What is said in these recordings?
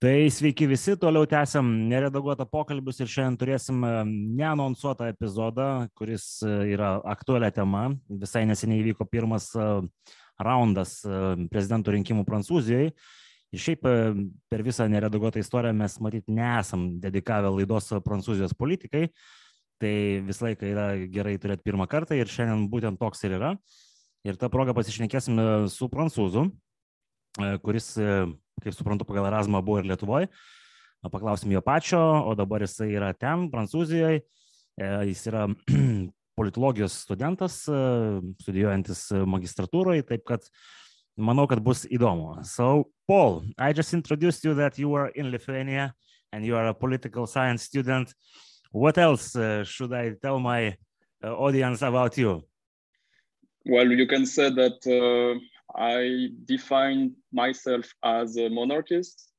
Tai sveiki visi, toliau tęsiam neredaguotą pokalbius ir šiandien turėsim e, neanonsuotą epizodą, kuris e, yra aktualią tema. Visai neseniai įvyko pirmas e, raundas prezidentų rinkimų Prancūzijoje. Ir šiaip per visą neredaguotą istoriją mes matyt nesam dedikavę laidos Prancūzijos politikai. Tai visą laiką yra gerai turėti pirmą kartą ir šiandien būtent toks ir yra. Ir tą progą pasišnekėsim su prancūzu, kuris kaip suprantu, pagal Erasmą buvo ir Lietuvoje. Paklausim jo pačio, o dabar jisai yra ten, Prancūzijoje. Jis yra politologijos studentas, e, studijuojantis magistratūroje, taip kad manau, kad bus įdomu. So, Paul, I just introduced you that you are in Lithuania and you are a political science student. What else uh, should I tell my uh, audience about you? Well, you can say that uh, I define myself as a monarchist.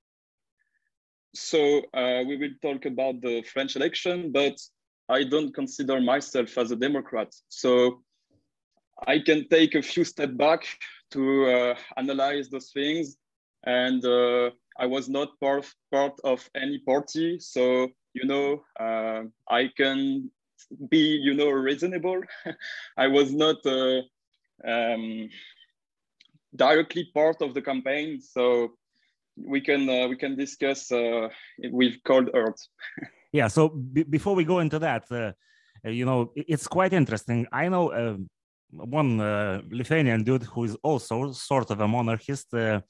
So uh, we will talk about the French election, but I don't consider myself as a Democrat. So I can take a few steps back to uh, analyze those things. And uh, I was not part, part of any party. So, you know, uh, I can be, you know, reasonable. I was not uh, um, directly part of the campaign. So we can uh, we can discuss uh, with cold earth. yeah. So before we go into that, uh, you know, it's quite interesting. I know uh, one uh, Lithuanian dude who is also sort of a monarchist. Uh,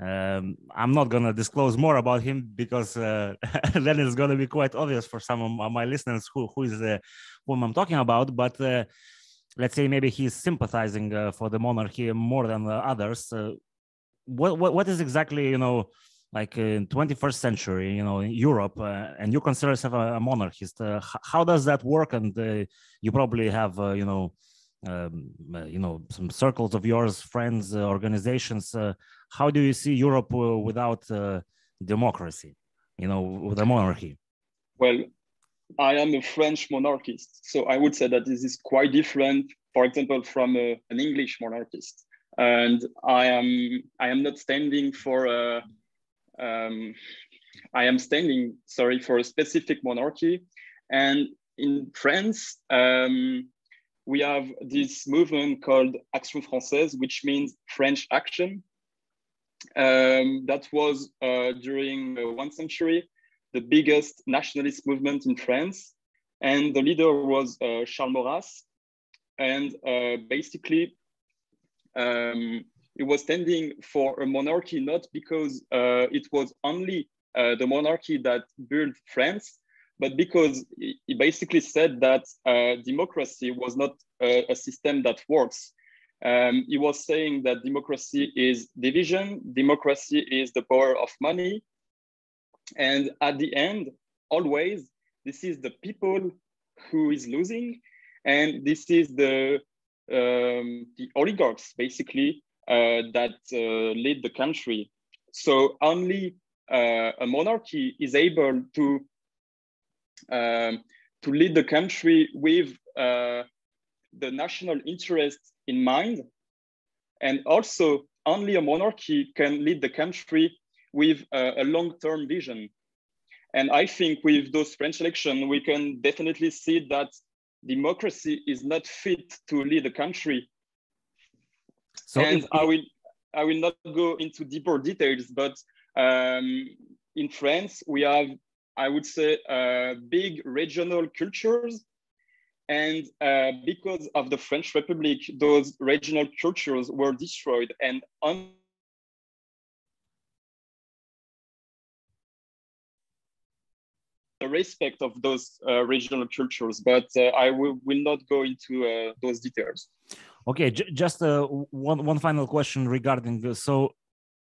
um, I'm not gonna disclose more about him because then it's gonna be quite obvious for some of my listeners who who is whom I'm talking about. But let's say maybe he's sympathizing uh, for the monarchy more than the others. Uh, what, what what is exactly you know like in 21st century you know in Europe uh, and you consider yourself a, a monarchist? Uh, how does that work? And uh, you probably have you know. Um, you know some circles of yours friends organizations how do you see europe without democracy you know with a monarchy well I am a French monarchist. So I would say that this is quite different, for example, from a, an English monarchist. And I am I am not standing for a um, I am standing sorry for a specific monarchy. And in France, um, we have this movement called Action Française, which means French action. Um, that was uh, during uh, one century the biggest nationalist movement in France. And the leader was uh, Charles Maurras. And uh, basically, um, he was standing for a monarchy not because uh, it was only uh, the monarchy that built France, but because he basically said that uh, democracy was not a, a system that works. Um, he was saying that democracy is division, democracy is the power of money, and at the end, always, this is the people who is losing, and this is the um, the oligarchs basically uh, that uh, lead the country. So only uh, a monarchy is able to um, to lead the country with uh, the national interest in mind, and also only a monarchy can lead the country with a, a long-term vision. And I think with those French elections, we can definitely see that democracy is not fit to lead a country. So and I will I will not go into deeper details, but um, in France we have I would say uh, big regional cultures, and uh, because of the French Republic, those regional cultures were destroyed and. Respect of those uh, regional cultures, but uh, I will, will not go into uh, those details. Okay, just uh, one one final question regarding this. So,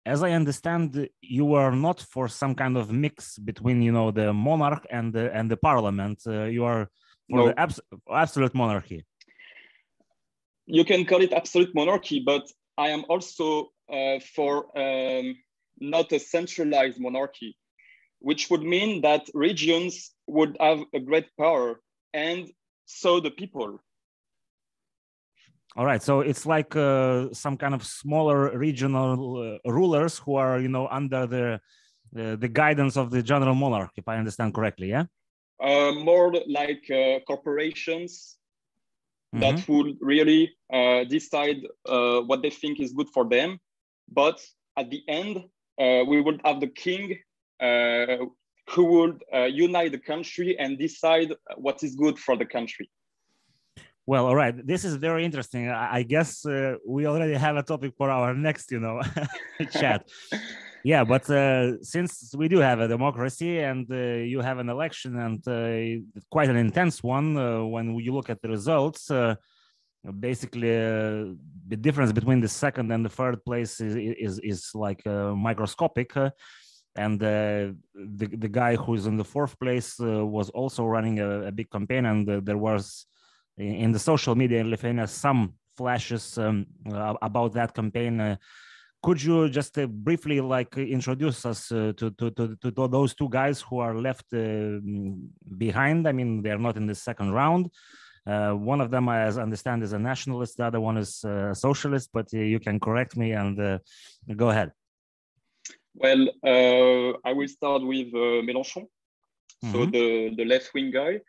as I understand, you are not for some kind of mix between you know the monarch and the and the parliament. Uh, you are for no. the abs absolute monarchy. You can call it absolute monarchy, but I am also uh, for um, not a centralized monarchy which would mean that regions would have a great power and so the people. All right, so it's like uh, some kind of smaller regional uh, rulers who are, you know, under the uh, the guidance of the general monarch, if I understand correctly. Yeah. Uh, more like uh, corporations mm-hmm. that would really uh, decide uh, what they think is good for them, but at the end, uh, we would have the king who would unite the country and decide what is good for the country. Well, all right. This is very interesting. I guess uh, we already have a topic for our next, you know, chat. yeah, but uh, since we do have a democracy and uh, you have an election and uh, quite an intense one, uh, when you look at the results, uh, basically the difference between the second and the third place is is, is like microscopic. And the the guy who's in the fourth place was also running a, a big campaign, and there was in the social media in Lithuania some flashes um, uh, about that campaign. Uh, could you just uh, briefly like introduce us uh, to, to, to, to, those two guys who are left uh, behind? I mean, they're not in the second round. Uh, one of them, as I understand, is a nationalist. The other one is a socialist, but you can correct me and go ahead. Well, I will start with Mélenchon, mm -hmm. so mm-hmm. the, the left wing guy.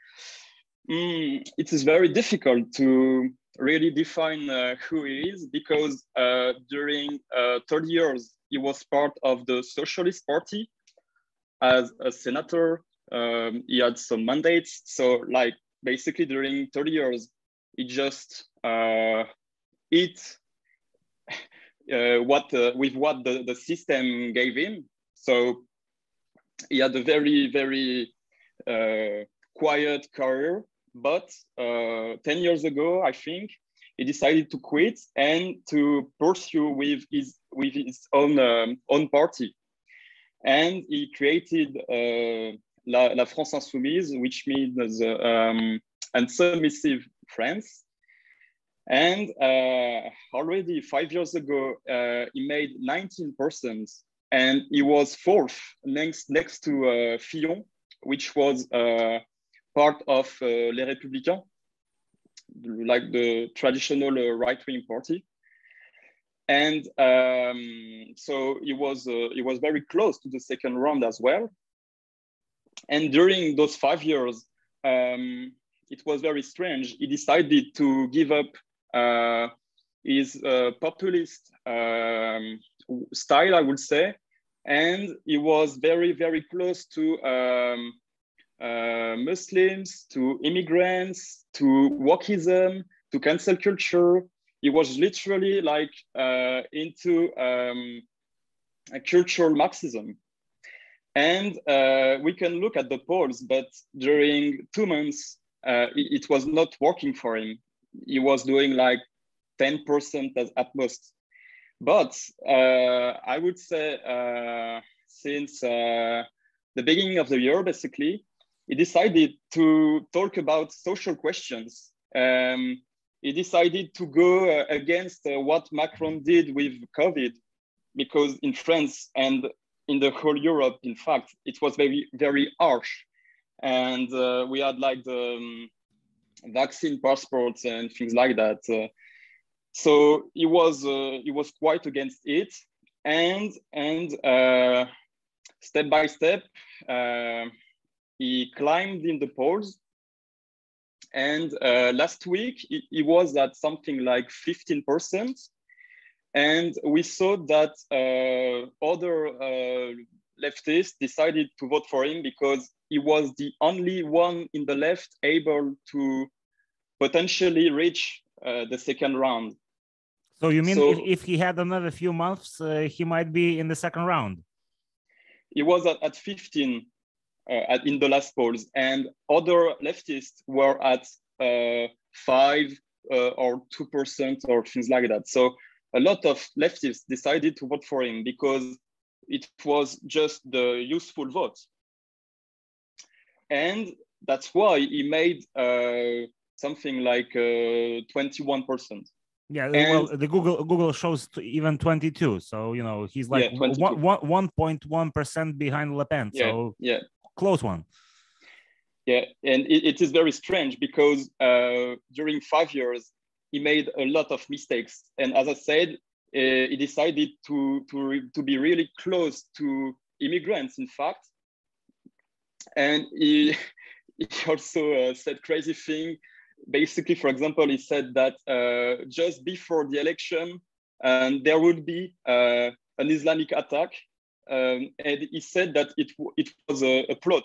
Mm, it is very difficult to really define uh, who he is because uh, during uh, 30 years he was part of the Socialist Party as a senator. Um, he had some mandates, so like basically during 30 years he just uh, eat uh, what uh, with what the, the system gave him. So he had a very very quiet career but uh, 10 years ago, I think, he decided to quit and to pursue with his, with his own, um, own party. And he created uh, La, La, France Insoumise, which means uh, um, unsubmissive France. And uh, already five years ago, uh, he made 19%, and he was fourth next, next to uh, Fillon, which was uh, part of uh, Les Républicains, like the traditional uh, right-wing party. And um, so he was, it was very close to the second round as well. And during those five years, um, it was very strange. He decided to give up uh, his uh, populist um, style, I would say, and he was very, very close to um, uh, Muslims, to immigrants, to wokeism, to cancel culture. He was literally like uh, into um, cultural Marxism. And uh, we can look at the polls, but during two months, uh, it, was not working for him. He was doing like 10% at, most. But uh, I would say uh, since the beginning of the year, basically, he decided to talk about social questions. Um, he decided to go uh, against uh, what Macron did with COVID, because in France and in the whole Europe, in fact, it was very, very harsh. And uh, we had like the um, vaccine passports and things like that. Uh, so he was, uh, he was quite against it. And, and uh, step by step, he climbed in the polls. And uh, last week, he, he, was at something like 15%. And we saw that uh, other uh, leftists decided to vote for him because he was the only one in the left able to potentially reach uh, the second round. So you mean so, if, if, he had another few months, uh, he might be in the second round? He was at, at 15 uh, in the last polls, and other leftists were at uh, five uh, or two percent or things like that. So a lot of leftists decided to vote for him because it was just the useful vote, and that's why he made uh, something like uh, twenty-one percent. Yeah, and, well, the Google Google shows even 22. So you know he's like yeah, 1.1 percent behind Le Pen. Yeah, so yeah, close one. Yeah, and it, it is very strange because uh, during five years he made a lot of mistakes, and as I said, uh, he decided to to to be really close to immigrants, in fact. And he, he also uh, said crazy thing. Basically, for example, he said that uh, just before the election, um, there would be uh, an Islamic attack. Um, and he said that it, it was a, a plot.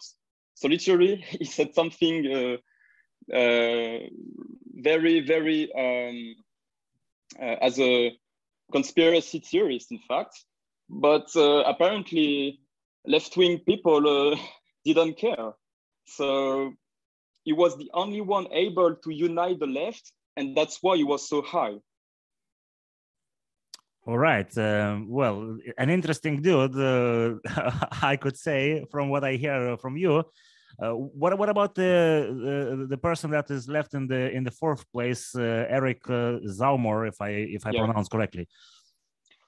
So literally, he said something uh, uh, very, very um, uh, as a conspiracy theorist, in fact. But apparently, left wing people didn't care. So he was the only one able to unite the left, and that's why he was so high. All right. Um, well, an interesting dude, uh, I could say, from what I hear from you. Uh, what what about the, the, the person that is left in the in the fourth place, uh, Eric uh, Zemmour, if I if I yeah. pronounce correctly?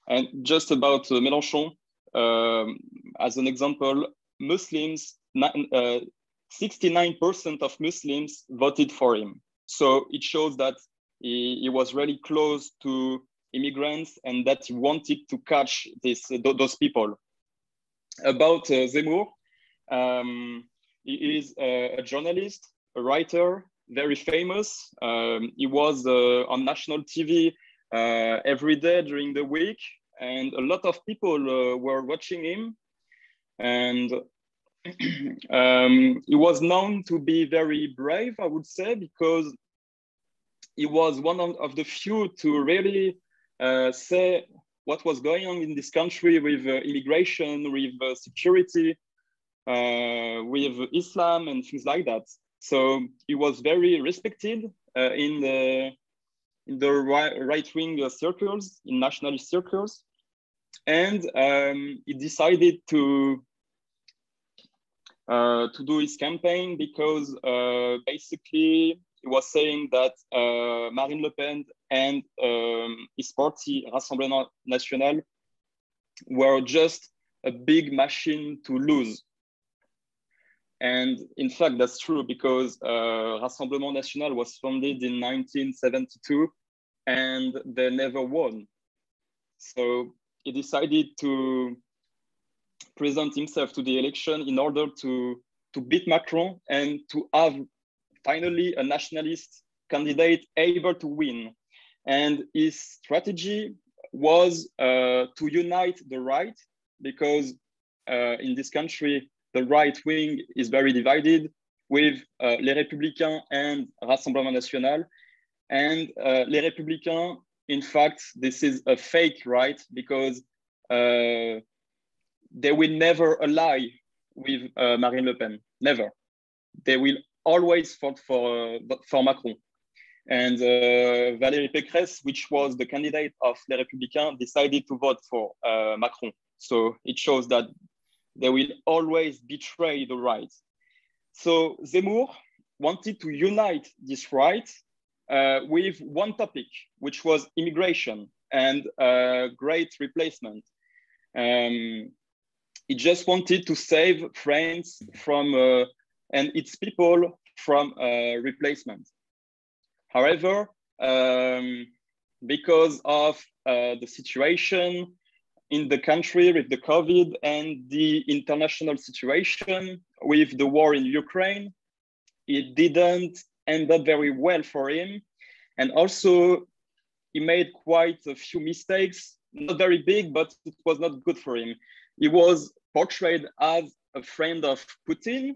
And just about uh, Mélenchon, um, as an example, Muslims, 69% uh, of Muslims voted for him. So it shows that he, he, was really close to immigrants and that he wanted to catch this, those people. About Zemmour, um, he is a, a journalist, a writer, very famous. Um, he was uh, on national TV uh, every day during the week, and a lot of people uh, were watching him. And um, he was known to be very brave, I would say, because he was one of, the few to really uh, say what was going on in this country with uh, immigration, with uh, security, uh, with Islam and things like that. So he was very respected uh, in the in the right wing circles, in nationalist circles, and um, he decided to uh, to do his campaign because uh, basically he was saying that uh, Marine Le Pen and um, his party Rassemblement National were just a big machine to lose. And in fact, that's true because uh, Rassemblement National was founded in 1972 and they never won. So he decided to present himself to the election in order to, to beat Macron and to have finally a nationalist candidate able to win. And his strategy was uh, to unite the right because uh, in this country, the right wing is very divided with uh, Les Républicains and Rassemblement National. And uh, Les Républicains, in fact, this is a fake right because uh, they will never ally with uh, Marine Le Pen, never. They will always vote for, uh, for Macron. And uh, Valérie Pécresse, which was the candidate of Les Républicains, decided to vote for Macron. So it shows that they will always betray the right. So Zemmour wanted to unite this right uh, with one topic, which was immigration and uh, great replacement. Um, he just wanted to save France from uh, and its people from uh, replacement. However, um, because of uh, the situation in the country with the COVID and the international situation with the war in Ukraine, it didn't end up very well for him. And also, he made quite a few mistakes, not very big, but it was not good for him. He was portrayed as a friend of Putin.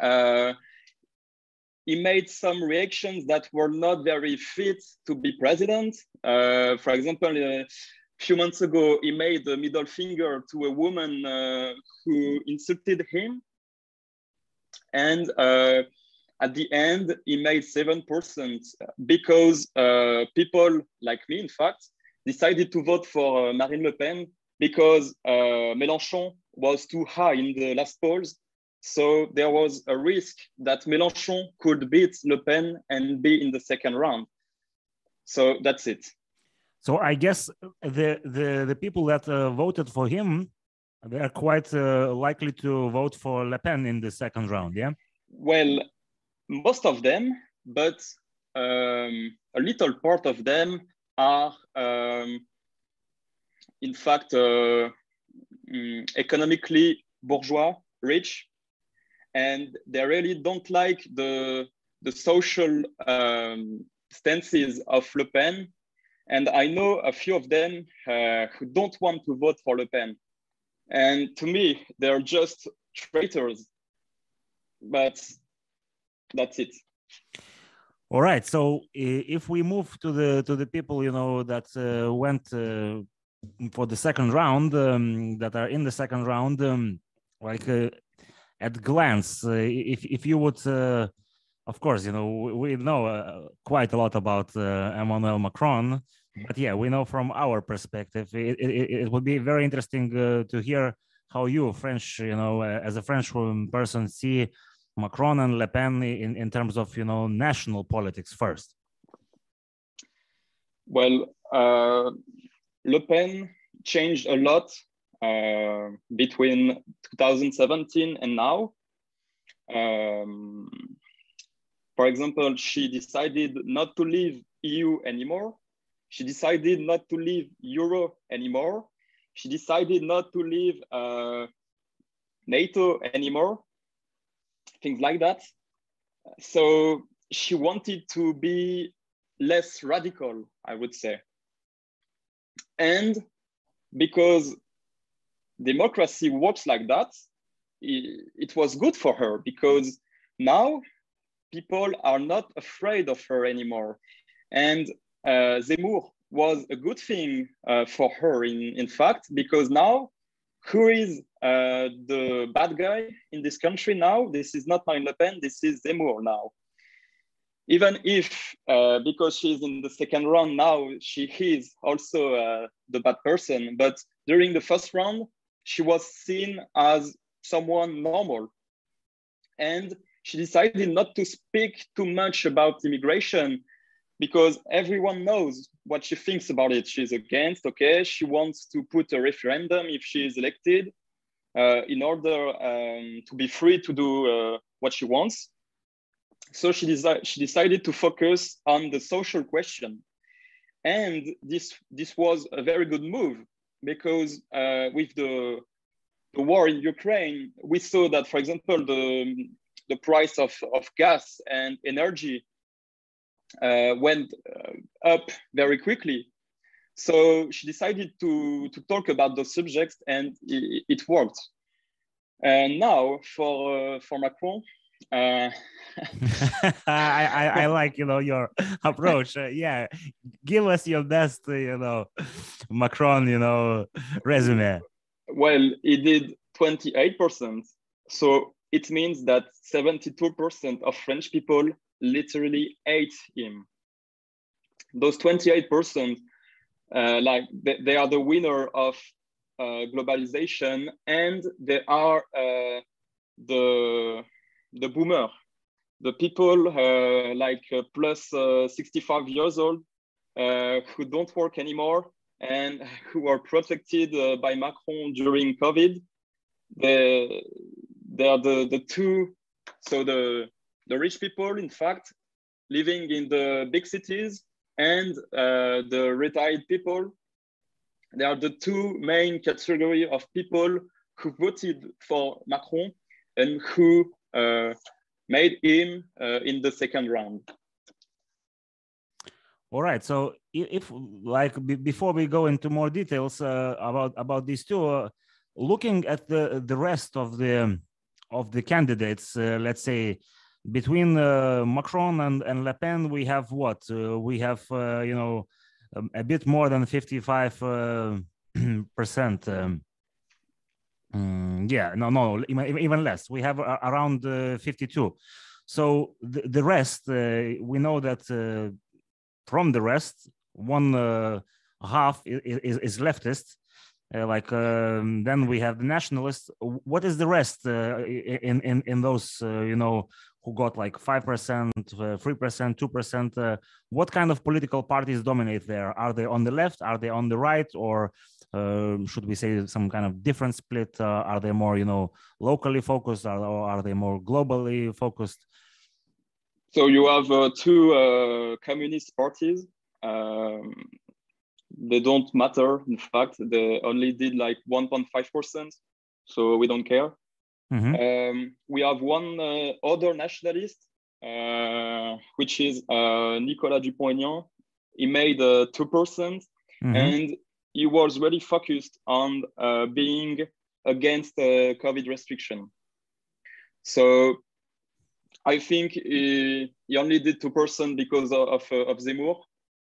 Uh, he made some reactions that were not very fit to be president. Uh, for example, uh, a few months ago, he made a middle finger to a woman uh, who insulted him. And uh, at the end, he made 7% because uh, people like me, in fact, decided to vote for Marine Le Pen because uh, Mélenchon was too high in the last polls. So there was a risk that Mélenchon could beat Le Pen and be in the second round. So that's it. So I guess the the, the people that uh, voted for him, they are quite uh, likely to vote for Le Pen in the second round. Yeah. Well, most of them, but um, a little part of them are, um, in fact, uh, um, economically bourgeois, rich, and they really don't like the the social um, stances of Le Pen. And I know a few of them uh, who don't want to vote for Le Pen. And to me, they're just traitors. But that's it. All right. So if we move to the to the people, you know, that uh, went uh, for the second round, um, that are in the second round, um, like uh, at glance, uh, if if you would, uh, of course, you know, we, we know uh, quite a lot about Emmanuel Macron, but yeah, we know from our perspective, it, it, it would be very interesting to hear how you, French, you know, as a French person, see Macron and Le Pen in, in terms of you know national politics first? Well, uh, Le Pen changed a lot uh, between 2017 and now. Um, for example, she decided not to leave EU anymore. She decided not to leave Euro anymore. She decided not to leave uh, NATO anymore things like that. So she wanted to be less radical, I would say. And because democracy works like that, it, it was good for her because now people are not afraid of her anymore. And uh, Zemmour was a good thing uh, for her, in, in fact, because now who is uh, the bad guy in this country now? This is not Marine Le Pen, this is Zemmour now. Even if, uh, because she's in the second round now, she is also uh, the bad person, but during the first round, she was seen as someone normal. And she decided not to speak too much about immigration because everyone knows what she thinks about it. She's against, okay, she wants to put a referendum if she is elected uh, in order um, to be free to do uh, what she wants. So she, desi- she decided to focus on the social question. And this, this was a very good move because uh, with the, the war in Ukraine, we saw that, for example, the, the price of, of gas and energy uh, went uh, up very quickly. So she decided to, to talk about those subjects and it, it worked. And now for, uh, for Macron, uh, I, I, I, like you know your approach. Uh, yeah, give us your best uh, you know Macron you know resume. Well, he did twenty eight percent, so it means that seventy two percent of French people literally hate him. Those 28%, uh, like they, they, are the winner of uh, globalization and they are uh, the, the boomer, the people uh, like uh, plus, uh, 65 years old who don't work anymore and who are protected by Macron during COVID. They, they are the, the two, so the, the rich people, in fact, living in the big cities and uh, the retired people. They are the two main category of people who voted for Macron and who uh, made him uh, in the second round. All right. So if, like, before we go into more details uh, about about these two, uh, looking at the the rest of the of the candidates, uh, let's say between uh, Macron and, and Le Pen, we have what? Uh, we have, uh, you know, um, a bit more than 55 uh, percent. Um, um, yeah, no, no, even less. We have around uh, 52. So the, the rest, uh, we know that from the rest, one half is, is, is leftist. Uh, like um, then we have the nationalists what is the rest uh, in in in those uh, you know who got like 5%, 3%, 2%. what kind of political parties dominate there? Are they on the left? Are they on the right? Or uh, should we say some kind of different split? Uh, are they more, you know, locally focused or, or are they more globally focused? So you have uh, two uh, communist parties. Um, they don't matter. In fact, they only did like 1.5%. So we don't care. Mm-hmm. Um, we have one uh, other nationalist, uh, which is uh, Nicolas Dupont-Aignan. He made 2%, mm-hmm. and he was really focused on uh, being against COVID restriction. So I think he, he only did 2% because of, of, of Zemmour,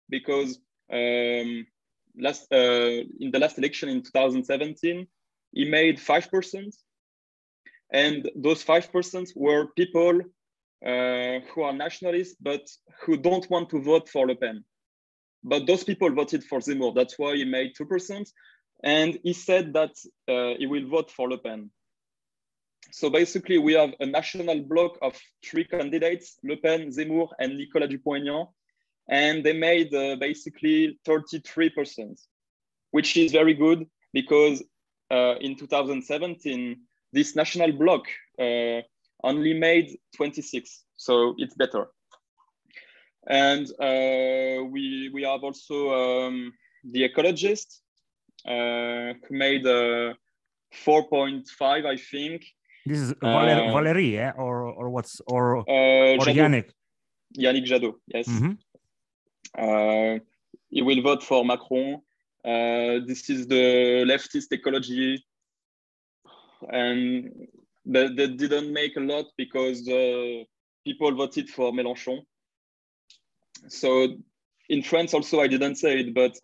because um, last uh, in the last election in 2017, he made 5%. And those 5% were people uh, who are nationalists, but who don't want to vote for Le Pen. But those people voted for Zemmour. That's why he made 2%. And he said that uh, he will vote for Le Pen. So basically, we have a national bloc of three candidates, Le Pen, Zemmour, and Nicolas Dupont-Aignan. And they made uh, basically 33%, which is very good because uh, in 2017, this national bloc uh, only made 26, so it's better. And uh, we, we have also um, the ecologist uh, who made 4.5, I think. This is Valer- Valerie, yeah? or or what's or organic? Yannick Jadot, yes. Mm -hmm. Uh, he will vote for Macron. Uh, this is the leftist ecology and they, they didn't make a lot because uh, people voted for Mélenchon. So in France also, I didn't say it, but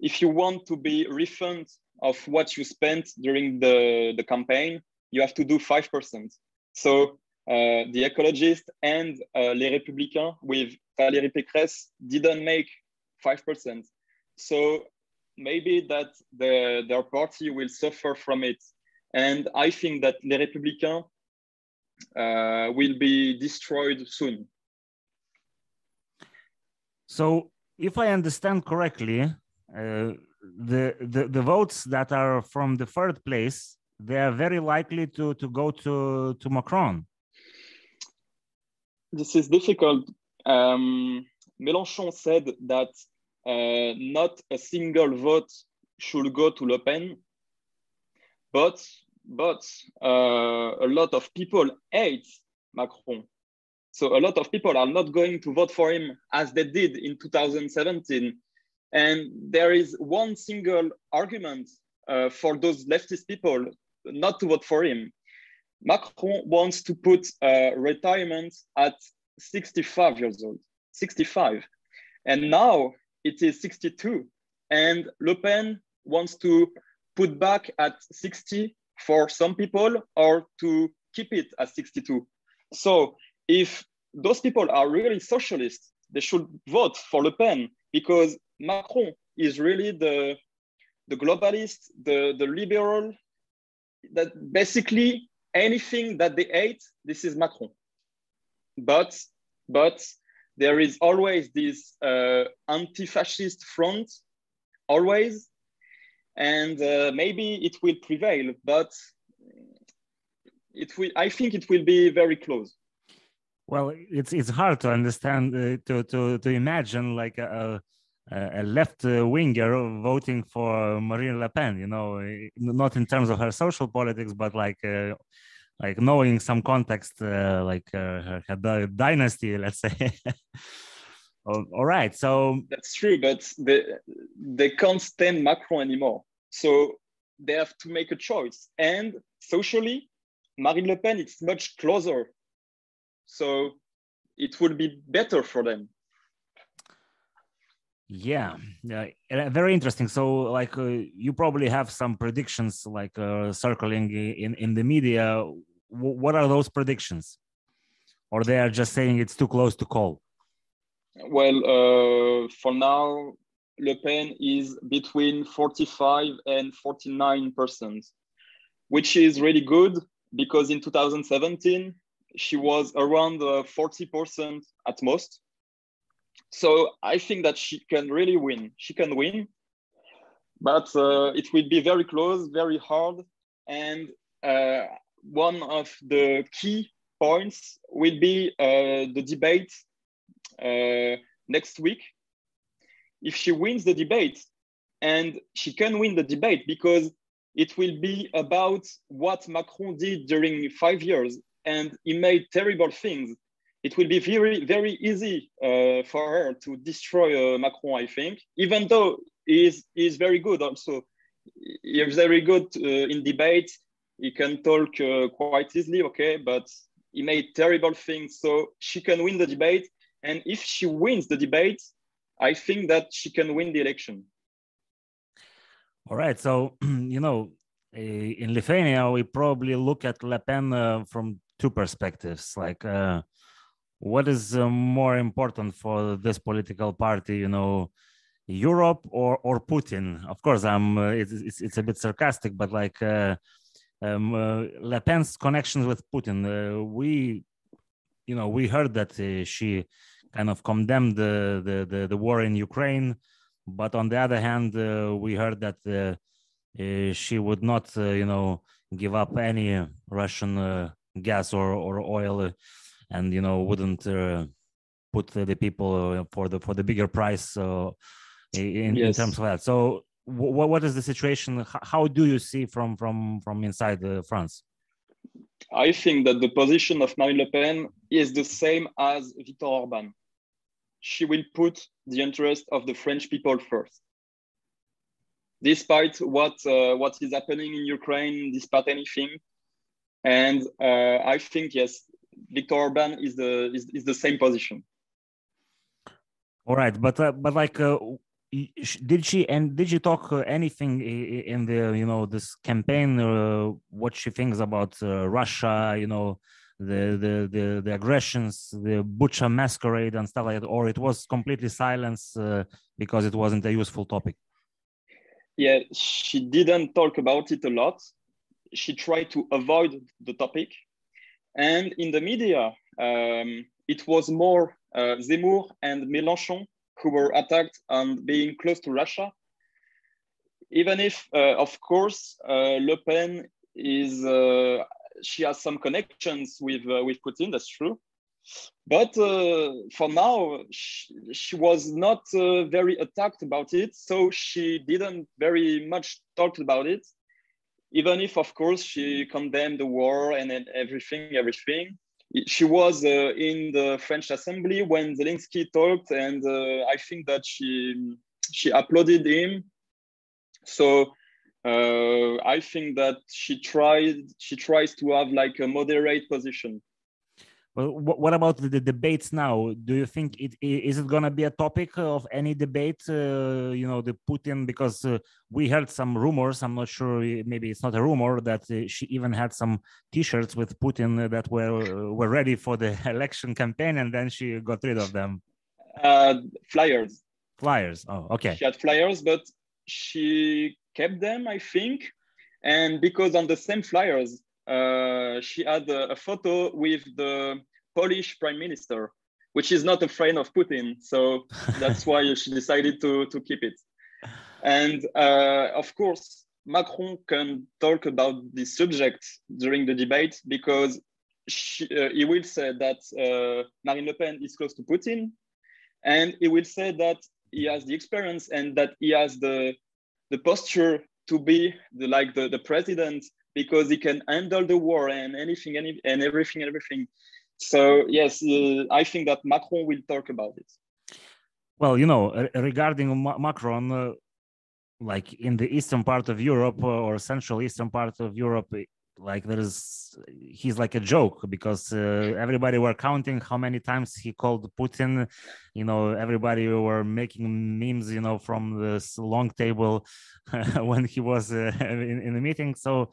if you want to be refunded of what you spent during the, the campaign, you have to do 5%. So uh, the ecologist and uh, Les Républicains with Valérie Pécresse didn't make 5%. So maybe that the, their party will suffer from it and I think that Les Républicains uh, will be destroyed soon. So, if I understand correctly, uh, the, the, the votes that are from the third place, they are very likely to, to go to, to Macron. This is difficult. Um, Mélenchon said that uh, not a single vote should go to Le Pen, but but uh, a lot of people hate Macron. So a lot of people are not going to vote for him as they did in 2017. And there is one single argument uh, for those leftist people not to vote for him. Macron wants to put uh, retirement at 65 years old, 65. And now it is 62. And Le Pen wants to put back at 60 for some people or to keep it at 62. So if those people are really socialists, they should vote for Le Pen because Macron is really the, the globalist, the, the liberal, that basically anything that they hate, this is Macron. But, but there is always this uh, anti-fascist front, always, and uh, maybe it will prevail, but it will. I think it will be very close. Well, it's it's hard to understand uh, to to to imagine like a a left winger voting for Marine Le Pen. You know, not in terms of her social politics, but like. Uh, like knowing some context, uh, like uh, her, her dynasty, let's say. all right, so that's true, but they they can't stand Macron anymore. So they have to make a choice. And socially, Marine Le Pen it's much closer, so it would be better for them. Yeah, yeah, very interesting. So, like, uh, you probably have some predictions, like uh, circling in in the media. W what are those predictions, or they are just saying it's too close to call? Well, uh, for now, Le Pen is between 45 and 49 percent, which is really good because in 2017 she was around uh, 40 percent at most. So I think that she can really win. She can win, but uh, it will be very close, very hard, and uh, one of the key points will be uh, the debate uh, next week. If she wins the debate, and she can win the debate because it will be about what Macron did during five years, and he made terrible things. It will be very, very easy uh, for her to destroy uh, Macron, I think, even though he is, he is very good also. He is very good uh, in debate. He can talk uh, quite easily, okay, but he made terrible things. So she can win the debate. And if she wins the debate, I think that she can win the election. All right. So, you know, eh, in Lithuania, we probably look at Le Pen uh, from two perspectives. Like, uh, what is uh, more important for this political party? You know, Europe or or Putin? Of course, I'm. Uh, it's, it's, it's a bit sarcastic, but like uh, um, uh, Le Pen's connections with Putin, we, you know, we heard that she kind of condemned the, the the the war in Ukraine but on the other hand, uh, we heard that uh, uh, she would not, you know, give up any Russian gas or, or oil, and you know, wouldn't uh, put the people uh, for the for the bigger price uh, in, yes. in terms of that. So, what what is the situation? How do you see from from from inside France? I think that the position of Marine Le Pen is the same as Viktor Orbán she will put the interest of the French people first. Despite what, uh, what is happening in Ukraine, despite anything. And uh, I think, yes, Viktor Orbán is the, is, is the same position. All right, but uh, but like, uh, did she and did she talk uh, anything in the you know this campaign? Uh, what she thinks about uh, Russia? You know, the the the, the aggressions, the Bucha massacre and stuff like that, or it was completely silence uh, because it wasn't a useful topic? Yeah, she didn't talk about it a lot. She tried to avoid the topic, and in the media, um, it was more uh, Zemmour and Mélenchon who were attacked on being close to Russia. Even if, uh, of course, uh, Le Pen is uh, she has some connections with uh, with Putin. That's true. But uh, for now, she, she was not very attacked about it, so she didn't very much talk about it. Even if, of course, she condemned the war and, everything, everything. She was uh, in the French Assembly when Zelensky talked, and uh, I think that she she applauded him. So uh, I think that she tried she tries to have like a moderate position. Well, what about the debates now? Do you think it is it going to be a topic of any debate? Uh, you know, the Putin because uh, we heard some rumors. I'm not sure. Maybe it's not a rumor that uh, she even had some T-shirts with Putin that were uh, were ready for the election campaign, and then she got rid of them. Uh, flyers. Flyers. Oh, okay. She had flyers, but she kept them, I think. And because on the same flyers, uh, she had a, a, photo with the Polish prime minister, which is not a friend of Putin. So that's why she decided to, to keep it. And uh, of course, Macron can talk about this subject during the debate because she, uh, he will say that uh, Marine Le Pen is close to Putin, and he will say that he has the experience and that he has the the posture to be the, like the, the president because he can handle the war and anything any, and everything everything. So yes uh, i think that macron will talk about it. Well you know regarding macron uh, like in the eastern part of europe uh, or central eastern part of europe like there is he's like a joke because uh, everybody were counting how many times he called putin. You know everybody were making memes you know from this long table when he was uh, in, in the meeting. So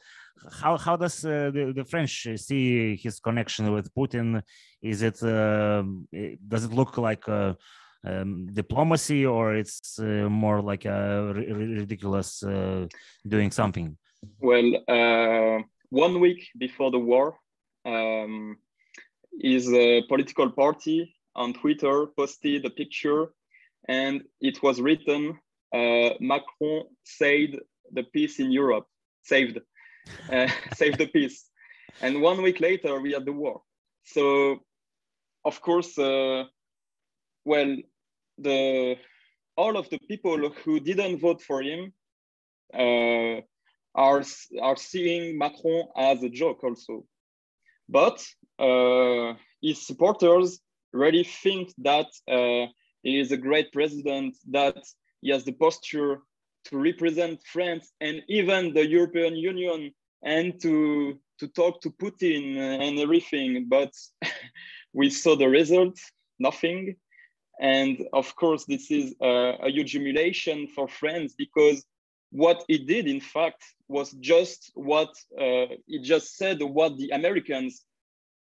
how how does uh, the, the french see his connection with putin? Is it um, does it look like um, diplomacy or it's uh, more like a ridiculous uh, doing something? Well uh, one week before the war, um, his uh, political party on Twitter posted a picture and it was written uh, Macron saved the peace in Europe, saved, uh, saved the peace. And one week later, we had the war. So, of course, uh, well, the all of the people who didn't vote for him uh, are, are seeing Macron as a joke also. But uh, his supporters really think that uh, he is a great president, that he has the posture to represent France and even the European Union and to, to talk to Putin and everything. But we saw the result, nothing. And of course, this is a, a huge humiliation for France because what he did, in fact, was just what uh, he just said, what the Americans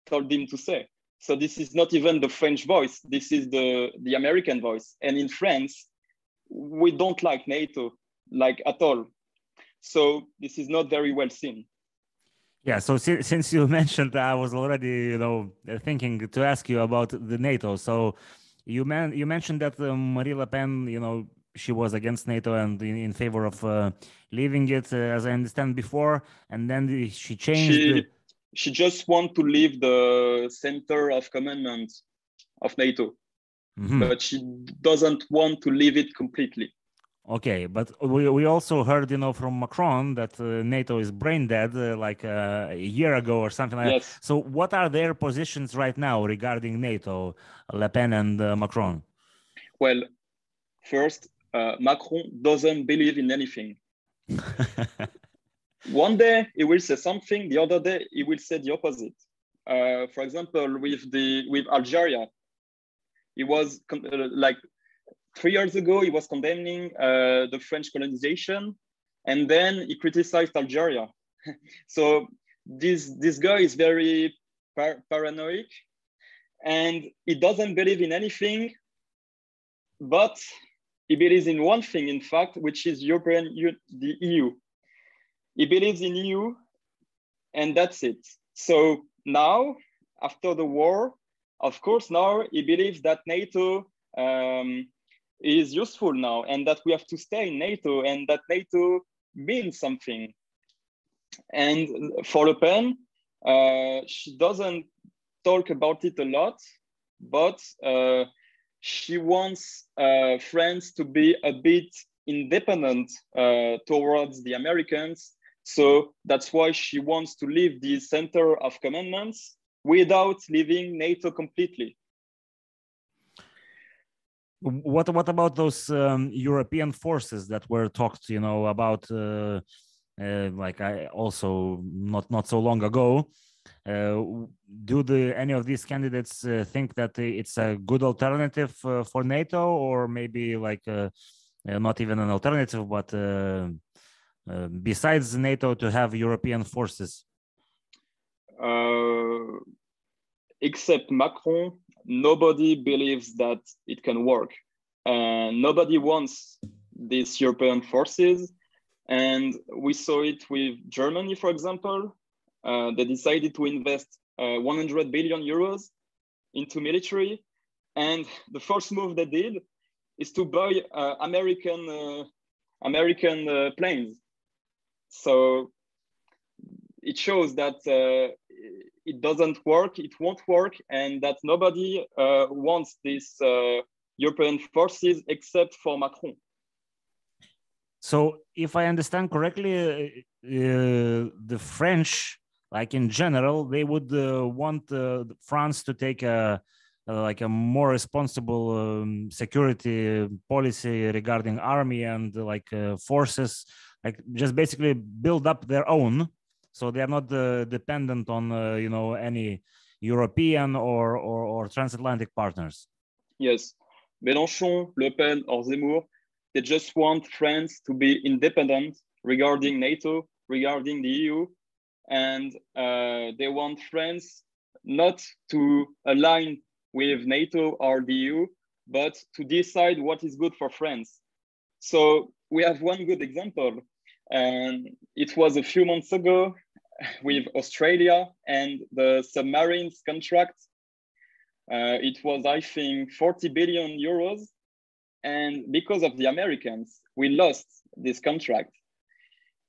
told him to say. So this is not even the French voice. This is the, the American voice. And in France, we don't like NATO, like at all. So this is not very well seen. Yeah. So since you mentioned, that, I was already, you know, thinking to ask you about the NATO. So you man, you mentioned that uh, Marine Le Pen, you know, she was against NATO and in, in favor of uh, leaving it, uh, as I understand before, and then she changed. She, the... she just want to leave the center of commandment of NATO, mm-hmm. but she doesn't want to leave it completely. Okay, but we, we also heard, you know, from Macron that uh, NATO is brain dead, uh, like uh, a year ago or something like yes. that. So, what are their positions right now regarding NATO, Le Pen and uh, Macron? Well, first, uh, Macron doesn't believe in anything. One day he will say something, the other day he will say the opposite. Uh, for example, with the with Algeria, he was like three years ago, he was condemning uh, the French colonization, and then he criticized Algeria. so this this guy is very par paranoid, and he doesn't believe in anything, but he believes in one thing, in fact, which is European the EU. He believes in EU, and that's it. So now, after the war, of course, now he believes that NATO um, is useful now and that we have to stay in NATO and that NATO means something. And for Le Pen, uh, she doesn't talk about it a lot, but uh, she wants uh, France to be a bit independent uh, towards the Americans. So that's why she wants to leave the center of commandments without leaving NATO completely. What what about those um, European forces that were talked, you know, about uh, uh, like I also not not so long ago? Uh, do the any of these candidates uh, think that it's a good alternative uh, for NATO, or maybe like uh, not even an alternative, but besides NATO to have European forces? except Macron, nobody believes that it can work. And nobody wants these European forces. And we saw it with Germany, for example. Uh, they decided to invest uh, 100 billion euros into military. And the first move they did is to buy uh, American, American planes. So it shows that uh, it doesn't work, it won't work, and that nobody uh, wants these uh, European forces except for Macron. So, if I understand correctly, the French, like in general, they would uh, want uh, France to take a like a more responsible um, security policy regarding army and like forces, like just basically build up their own. So they are not uh, dependent on uh, you know any European or, or, or transatlantic partners. Yes, Mélenchon, Le Pen, or Zemmour, they just want France to be independent regarding NATO, regarding the EU, and uh, they want France not to align with NATO or the EU, but to decide what is good for France. So we have one good example, and it was a few months ago with Australia and the submarines contract. Uh, it was, I think, 40 billion euros. And because of the Americans, we lost this contract.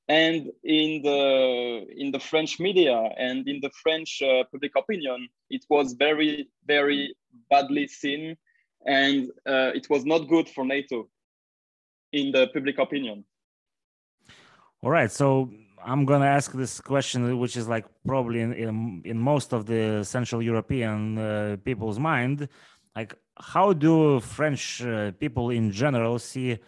And in the, in the French media and in the French uh, public opinion, it was very, very badly seen. And uh, it was not good for NATO. in the public opinion. All right, so I'm gonna ask this question, which is like probably in in, in most of the Central European uh, people's mind, like how do French uh, people in general see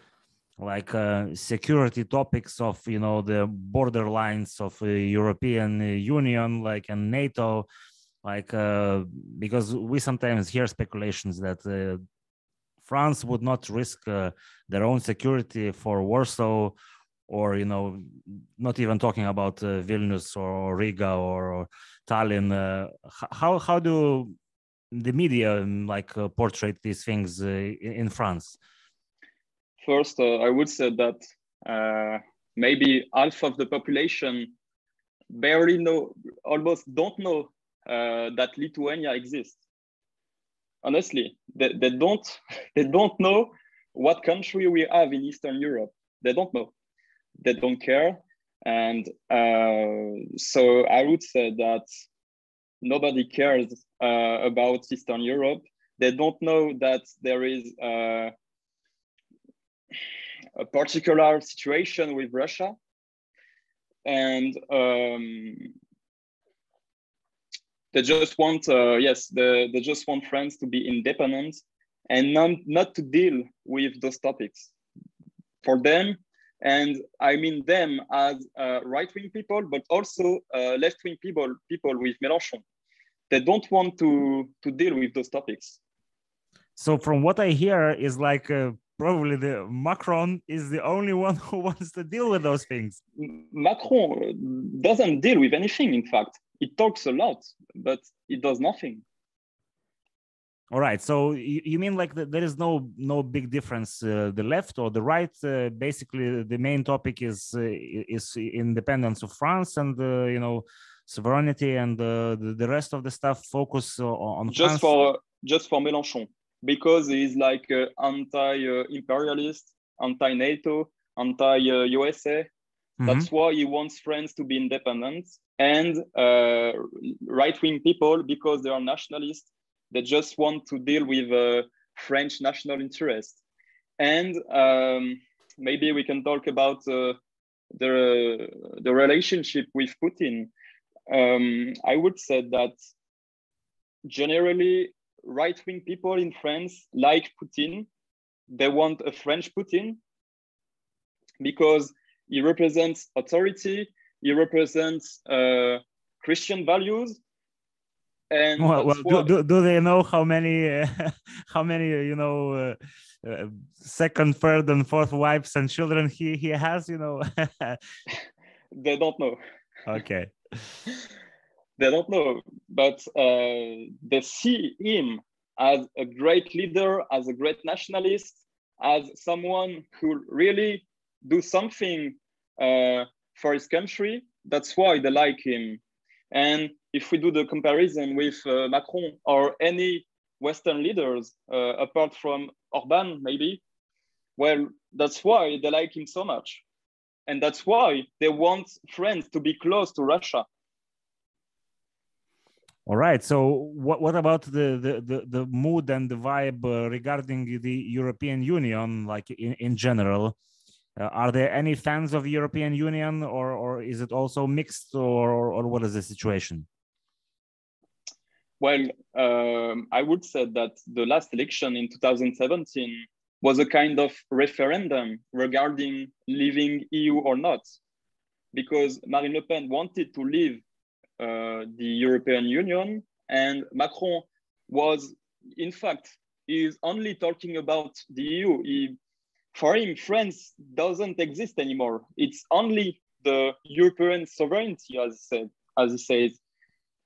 like uh, security topics of you know the borderlines of the European Union, like and NATO, like uh, because we sometimes hear speculations that uh, France would not risk uh, their own security for Warsaw or you know not even talking about uh, vilnius or riga or, or tallinn uh, how how do the media um, like uh, portray these things uh, in, in, france first uh, i would say that uh, maybe half of the population barely know almost don't know that lithuania exists honestly they, they don't they don't know what country we have in eastern europe they don't know they don't care. And uh, so I would say that nobody cares uh, about Eastern Europe. They don't know that there is uh, a particular situation with Russia. And um, they just want, uh, yes, they, they just want France to be independent and not, not to deal with those topics. For them, and I mean them as uh, right-wing people, but also uh, left-wing people, people with Mélenchon. They don't want to, to deal with those topics. So from what I hear is like uh, probably the Macron is the only one who wants to deal with those things. Macron doesn't deal with anything, in fact. He talks a lot, but he does nothing. All right. So you, you mean like the, there is no no big difference uh, the left or the right? Uh, basically, the main topic is uh, is independence of France and uh, you know sovereignty and uh, the, the rest of the stuff focus on just France? for just for Mélenchon because he's like uh, anti-imperialist, anti-NATO, anti-USA. Mm-hmm. That's why he wants France to be independent and right-wing people because they are nationalists they just want to deal with uh, French national interest. And um, maybe we can talk about uh, the, the relationship with Putin. Um, I would say that generally right-wing people in France like Putin. They want a French Putin because he represents authority, he represents uh, Christian values, and well, well do, do, do, they know how many uh, how many you know uh, uh, second third and fourth wives and children he he has you know? They don't know. Okay they don't know but uh, they see him as a great leader as a great nationalist as someone who really do something uh, for his country that's why they like him and if we do the comparison with uh, Macron or any Western leaders, uh, apart from Orbán, maybe, well, that's why they like him so much. And that's why they want France to be close to Russia. All right. So, what, what about the, the, the, the mood and the vibe uh, regarding the European Union, like in, in general? Uh, are there any fans of European Union, or or is it also mixed, or or, what is the situation? Well, um, I would say that the last election in 2017 was a kind of referendum regarding leaving EU or not, because Marine Le Pen wanted to leave the European Union, and Macron was, in fact, is only talking about the EU. He for him, France doesn't exist anymore. It's only the European sovereignty, as said, as he says.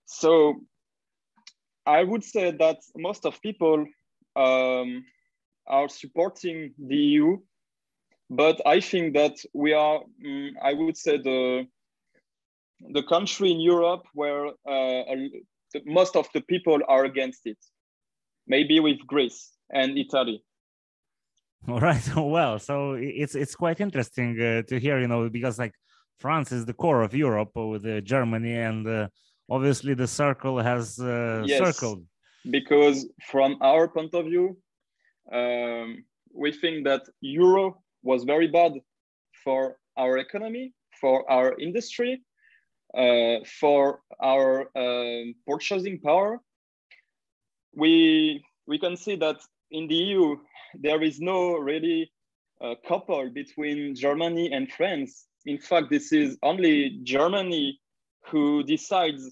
So I would say that most of people um, are supporting the EU, but I think that we are, um, I would say, the the country in Europe where uh, most of the people are against it. Maybe with Greece and Italy. All right. Well, so it's it's quite interesting uh, to hear, you know, because like France is the core of Europe with uh, Germany, and uh, obviously the circle has uh, yes, circled. Because from our point of view, um, we think that Euro was very bad for our economy, for our industry, for our um, purchasing power. We, we can see that in the EU, there is no really uh, couple between Germany and France. In fact, this is only Germany who decides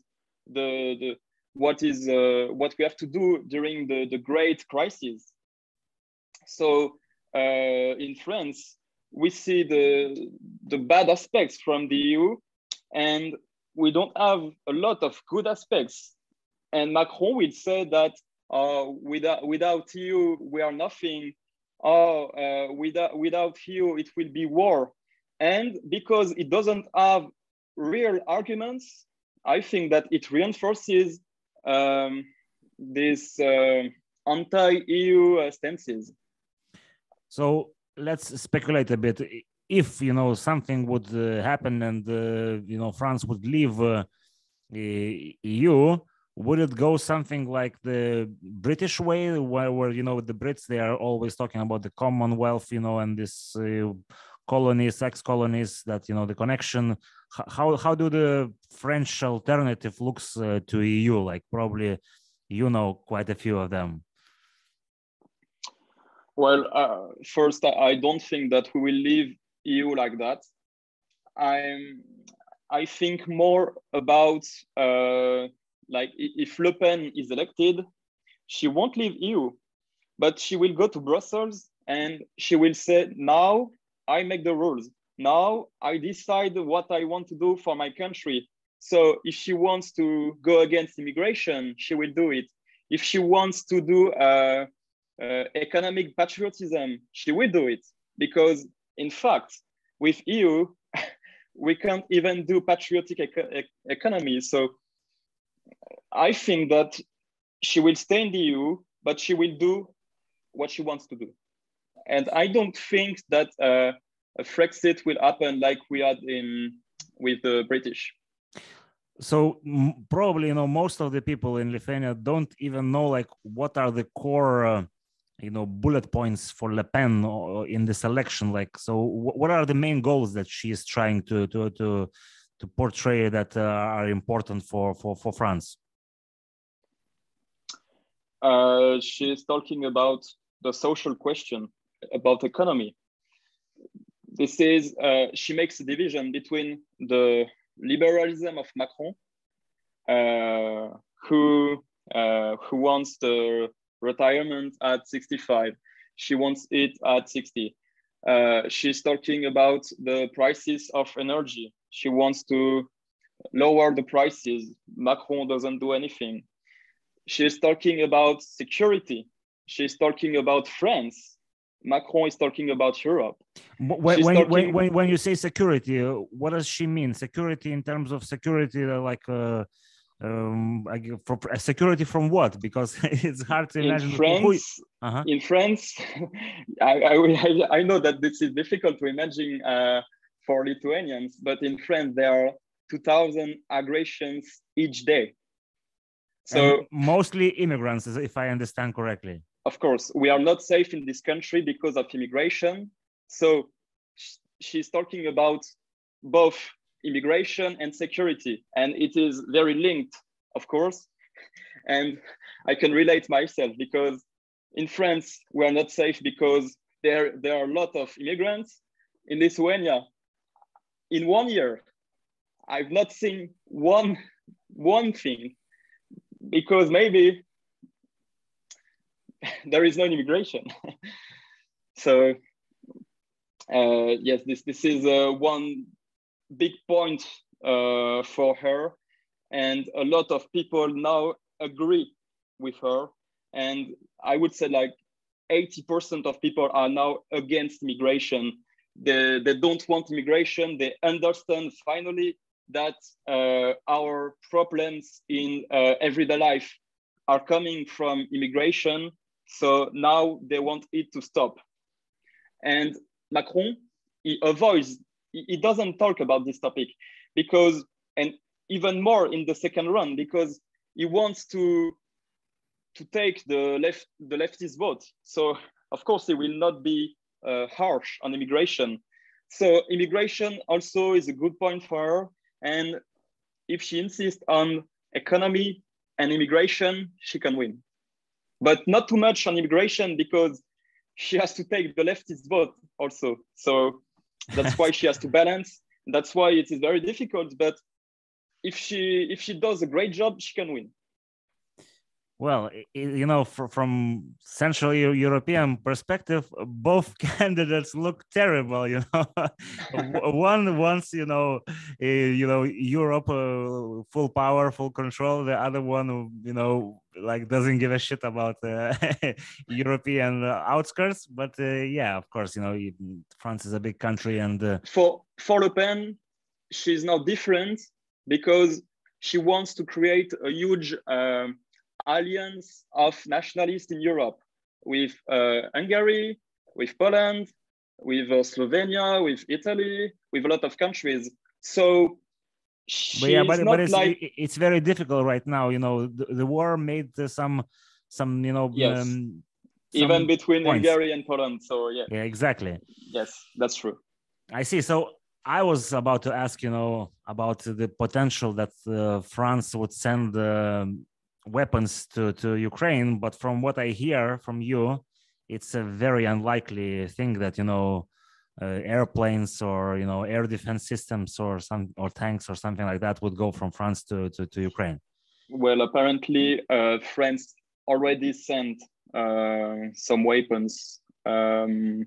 the, the what is uh, what we have to do during the, the great crisis. So uh, in France, we see the, the bad aspects from the EU and we don't have a lot of good aspects. And Macron will say that uh, without, without EU, we are nothing. Oh, uh, without, without EU, it will be war. And because it doesn't have real arguments, I think that it reinforces um, these uh, anti-EU stances. So let's speculate a bit. If you know something would uh, happen and uh, you know France would leave uh, EU, would it go something like the British way, where, where you know the Brits they are always talking about the Commonwealth, you know, and this colonies, ex-colonies, that you know the connection. How how do the French alternative looks uh, to EU? Like probably you know quite a few of them. Well, uh, first, I don't think that we will leave EU like that. I'm, I think more about uh, like if Le Pen is elected, she won't leave EU, but she will go to Brussels and she will say, now I make the rules. Now I decide what I want to do for my country. So if she wants to go against immigration, she will do it. If she wants to do uh, uh, economic patriotism, she will do it because, in fact, with EU, we can't even do patriotic eco economy. So I think that she will stay in the EU, but she will do what she wants to do. And I don't think that uh, a Frexit will happen like we had in with the British. So probably you know most of the people in Lithuania don't even know like what are the core uh, you know bullet points for Le Pen in this election? Like, so what are the main goals that she is trying to to to to portray that uh, are important for for for France? Uh, she is talking about the social question, about economy. This is uh, she makes a division between the liberalism of Macron, uh, who uh, who wants the retirement at 65. She wants it at 60. Uh, she's talking about the prices of energy. She wants to lower the prices. Macron doesn't do anything. She's talking about security. She's talking about France. Macron is talking about Europe. When, when, talking... when, when, you say security, what does she mean? Security in terms of security, like uh, um, for security from what? Because it's hard to imagine. In France, uh-huh. in France, I, I, I know that this is difficult to imagine uh, for Lithuanians, but in France there are 2,000 aggressions each day. So and mostly immigrants, if I understand correctly. Of course, we are not safe in this country because of immigration. So she's talking about both immigration and security. And it is very linked, of course. And I can relate myself because in France, we are not safe because there, there are a lot of immigrants. In Lithuania, in one year, I've not seen one, one thing because maybe there is no immigration. so uh, yes, this, this is uh, one big point uh, for her. And a lot of people now agree with her. And I would say like 80% of people are now against migration. They, they don't want immigration. They understand finally that uh, our problems in uh, everyday life are coming from immigration. So now they want it to stop. And Macron, he avoids he doesn't talk about this topic because, and even more in the second run, because he wants to to take the left the leftist vote. So of course he will not be uh, harsh on immigration. So immigration also is a good point for her. And if she insists on economy and immigration, she can win. But not too much on immigration because she has to take the leftist vote also. So that's why she has to balance. That's why it is very difficult. But if she if she does a great job, she can win. Well, you know, from Central European perspective, both candidates look terrible. You know, one wants, you know, you know, Europe uh, full power, full control. The other one, you know, like doesn't give a shit about uh, European outskirts. But uh, yeah, of course, you know, France is a big country, and uh, for for Le Pen, she's now different because she wants to create a huge. Um, alliance of nationalists in Europe with uh, Hungary, with Poland, with uh, Slovenia, with Italy, with a lot of countries. So but yeah, but, but it's, like... it's very difficult right now. You know, the, the war made some some you know yes. Um, even between points. Hungary and Poland. So yeah, yeah, exactly. Yes, that's true. I see. So I was about to ask, you know, about the potential that uh, France would send uh, weapons to, to Ukraine, but from what I hear from you, it's a very unlikely thing that you know uh, airplanes or you know air defense systems or some or tanks or something like that would go from France to to, to Ukraine. Well, apparently, uh, France already sent uh, some weapons. Um,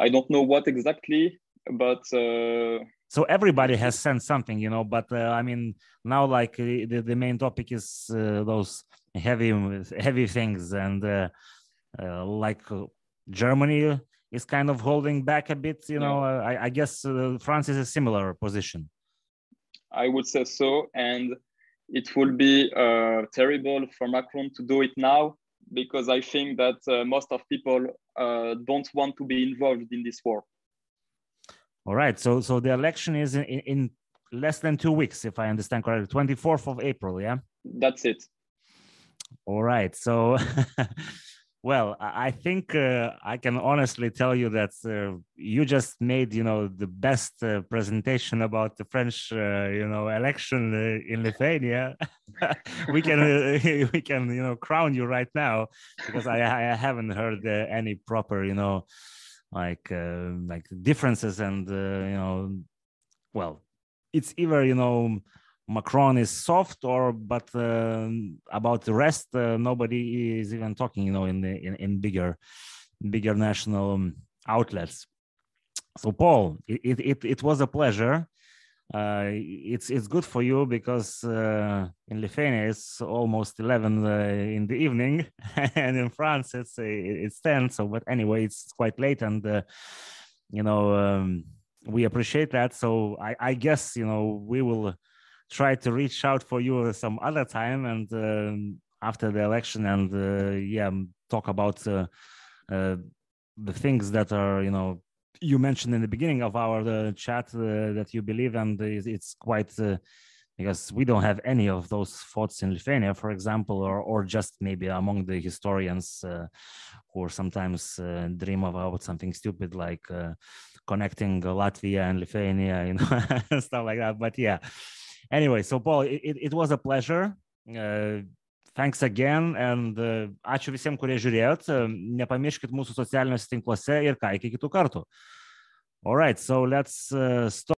I don't know what exactly, but uh, so everybody has sent something you know but uh, i mean now like uh, the, the main topic is uh, those heavy heavy things and uh, uh like uh, germany is kind of holding back a bit you know I, I, guess france is a similar position. I would say so and it will be terrible for macron to do it now because i think that most of people don't want to be involved in this war all right. So so the election is in, in less than two weeks, if I understand correctly. Twenty fourth of April. Yeah. That's it. All right. So. well, I think uh, I can honestly tell you that uh, you just made, you know, the best uh, presentation about the French, uh, you know, election uh, in Lithuania. we can, uh, we can, you know, crown you right now because I, I haven't heard any proper, you know, like uh, like differences and uh, you know well it's either you know macron is soft or but uh, about the rest uh, nobody is even talking you know in the in, in bigger bigger national um, outlets. So paul it, it it was a pleasure uh, it's it's good for you because uh, in Lithuania it's almost 11 uh, in the evening, and in France it's uh, it's 10. So, but anyway, it's quite late, and uh, you know um, we appreciate that. So, I, I, guess you know we will try to reach out for you some other time and um, after the election, and uh, yeah, talk about the things that are you know you mentioned in the beginning of our uh, chat uh, that you believe, and it's quite uh, because we don't have any of those thoughts in Lithuania, for example, or or just maybe among the historians uh, who sometimes uh, dream about something stupid like connecting Latvia and Lithuania, you know, stuff like that. But yeah, anyway, so Paul, it, it was a pleasure. Thanks again and ačiū visiems, kurie žiūrėjot. Nepamirškit mūsų socialiniuose tinkluose ir ką iki kitų kartų. All right, so let's uh, stop.